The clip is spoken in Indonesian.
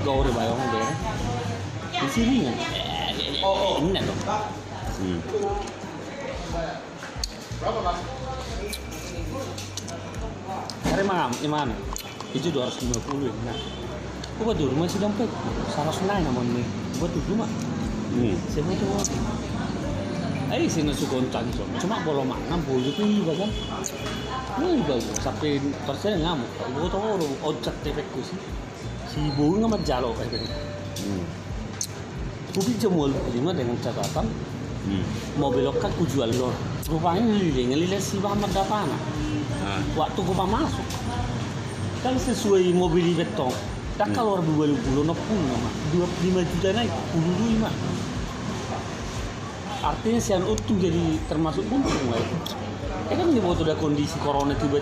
Gaur bayang deh. Di sini kan. Oh, oh. Ini dong. Hmm. Karena mana? Gimana? Itu 250 nah. Gua tuh rumah sih dompet. Salah sunai namanya. Gua tuh rumah. Hmm. Siapa tuh? Eh, sini suka kontan so. Cuma kalau mana boleh tuh iba kan? Iba gua. Sampai terus ngamuk. Gua tuh orang ojek tepekku sih. Si ibu nggak jalo kayak gini. Hmm. Mobil lima dengan catatan Hmm. mau belok kan ku jual lor. Rupanya ngeliling, ngeliling si Muhammad Dapana. Ah. Waktu gua masuk, kan sesuai mobil beton. Tak Hmm. kalau dua puluh no pun mah dua lima juta naik puluh lima. Artinya si utuh jadi termasuk untung lah. Ya kan dia waktu ada kondisi corona tiba